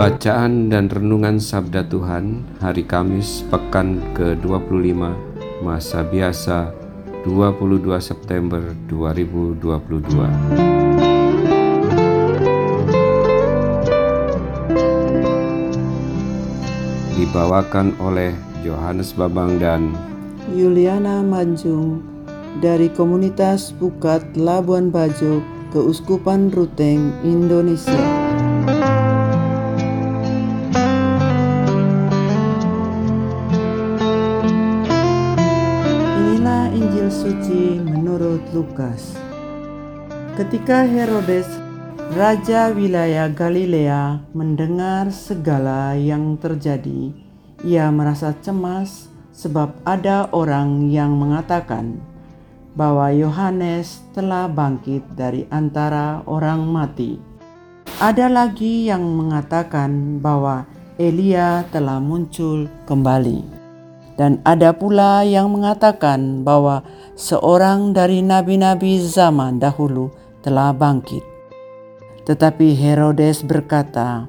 Bacaan dan Renungan Sabda Tuhan Hari Kamis Pekan ke-25 Masa Biasa 22 September 2022 Dibawakan oleh Johannes Babang dan Yuliana Manjung dari komunitas Pukat Labuan Bajo Keuskupan Ruteng Indonesia. Suci menurut Lukas. Ketika Herodes, raja wilayah Galilea, mendengar segala yang terjadi, ia merasa cemas sebab ada orang yang mengatakan bahwa Yohanes telah bangkit dari antara orang mati. Ada lagi yang mengatakan bahwa Elia telah muncul kembali. Dan ada pula yang mengatakan bahwa seorang dari nabi-nabi zaman dahulu telah bangkit. Tetapi Herodes berkata,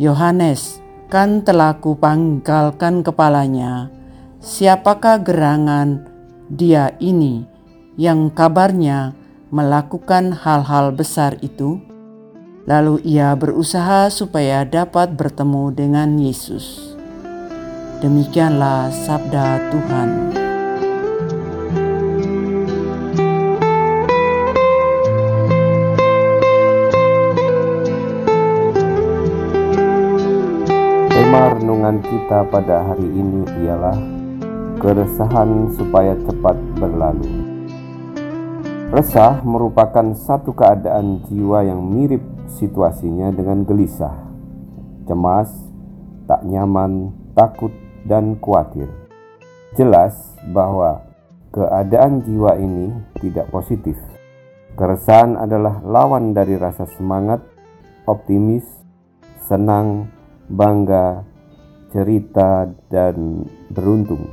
Yohanes kan telah kupanggalkan kepalanya. Siapakah gerangan dia ini yang kabarnya melakukan hal-hal besar itu? Lalu ia berusaha supaya dapat bertemu dengan Yesus. Demikianlah sabda Tuhan. Tema renungan kita pada hari ini ialah keresahan supaya cepat berlalu. Resah merupakan satu keadaan jiwa yang mirip situasinya dengan gelisah, cemas, tak nyaman, takut, dan khawatir. Jelas bahwa keadaan jiwa ini tidak positif. Keresahan adalah lawan dari rasa semangat, optimis, senang, bangga, cerita, dan beruntung.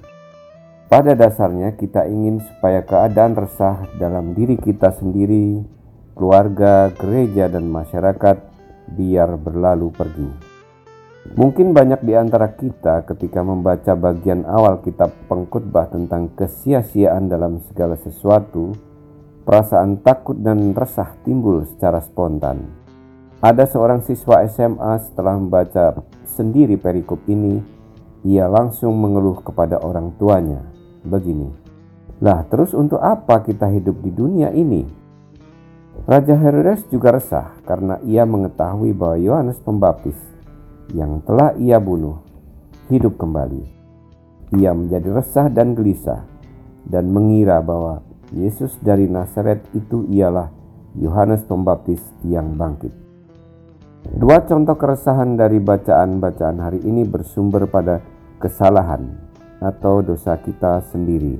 Pada dasarnya, kita ingin supaya keadaan resah dalam diri kita sendiri, keluarga, gereja, dan masyarakat biar berlalu pergi. Mungkin banyak di antara kita ketika membaca bagian awal kitab pengkhotbah tentang kesia-siaan dalam segala sesuatu, perasaan takut dan resah timbul secara spontan. Ada seorang siswa SMA setelah membaca sendiri perikop ini, ia langsung mengeluh kepada orang tuanya. Begini, lah terus untuk apa kita hidup di dunia ini? Raja Herodes juga resah karena ia mengetahui bahwa Yohanes Pembaptis yang telah ia bunuh hidup kembali. Ia menjadi resah dan gelisah dan mengira bahwa Yesus dari Nazaret itu ialah Yohanes Pembaptis yang bangkit. Dua contoh keresahan dari bacaan-bacaan hari ini bersumber pada kesalahan atau dosa kita sendiri.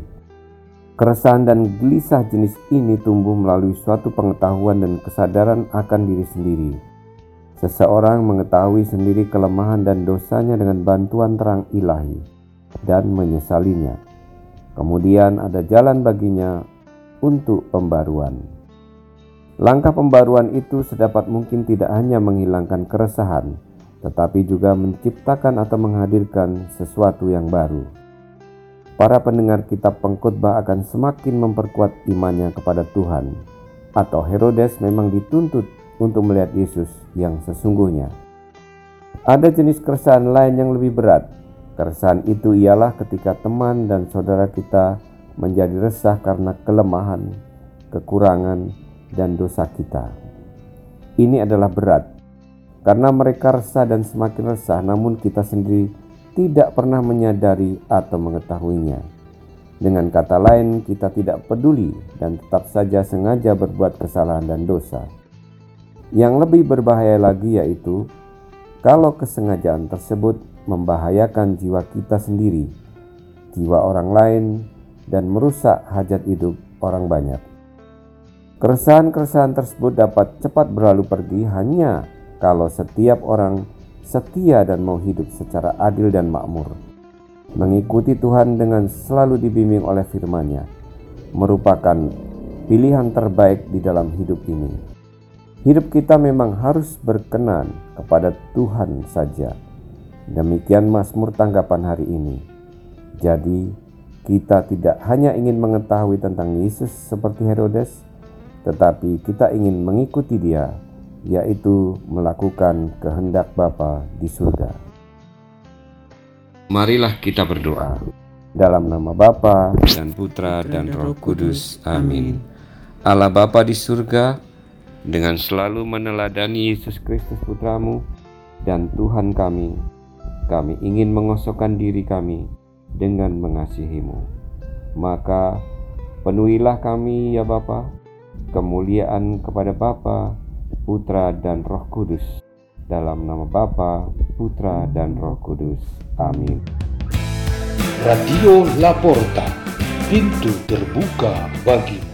Keresahan dan gelisah jenis ini tumbuh melalui suatu pengetahuan dan kesadaran akan diri sendiri Seseorang mengetahui sendiri kelemahan dan dosanya dengan bantuan terang ilahi dan menyesalinya. Kemudian ada jalan baginya untuk pembaruan. Langkah pembaruan itu sedapat mungkin tidak hanya menghilangkan keresahan, tetapi juga menciptakan atau menghadirkan sesuatu yang baru. Para pendengar kitab pengkhotbah akan semakin memperkuat imannya kepada Tuhan, atau Herodes memang dituntut untuk melihat Yesus yang sesungguhnya. Ada jenis keresahan lain yang lebih berat. Keresahan itu ialah ketika teman dan saudara kita menjadi resah karena kelemahan, kekurangan, dan dosa kita. Ini adalah berat karena mereka resah dan semakin resah, namun kita sendiri tidak pernah menyadari atau mengetahuinya. Dengan kata lain, kita tidak peduli dan tetap saja sengaja berbuat kesalahan dan dosa. Yang lebih berbahaya lagi yaitu kalau kesengajaan tersebut membahayakan jiwa kita sendiri, jiwa orang lain, dan merusak hajat hidup orang banyak. Keresahan-keresahan tersebut dapat cepat berlalu pergi hanya kalau setiap orang setia dan mau hidup secara adil dan makmur. Mengikuti Tuhan dengan selalu dibimbing oleh firman-Nya merupakan pilihan terbaik di dalam hidup ini. Hidup kita memang harus berkenan kepada Tuhan saja. Demikian Mazmur tanggapan hari ini. Jadi, kita tidak hanya ingin mengetahui tentang Yesus seperti Herodes, tetapi kita ingin mengikuti Dia, yaitu melakukan kehendak Bapa di surga. Marilah kita berdoa. Dalam nama Bapa dan Putra dan Roh Kudus. Amin. Allah Bapa di surga, dengan selalu meneladani Yesus Kristus Putramu dan Tuhan kami, kami ingin mengosokkan diri kami dengan mengasihimu. Maka penuhilah kami ya Bapa, kemuliaan kepada Bapa, Putra dan Roh Kudus dalam nama Bapa, Putra, dan Roh Kudus. Amin. Radio Laporta, pintu terbuka bagi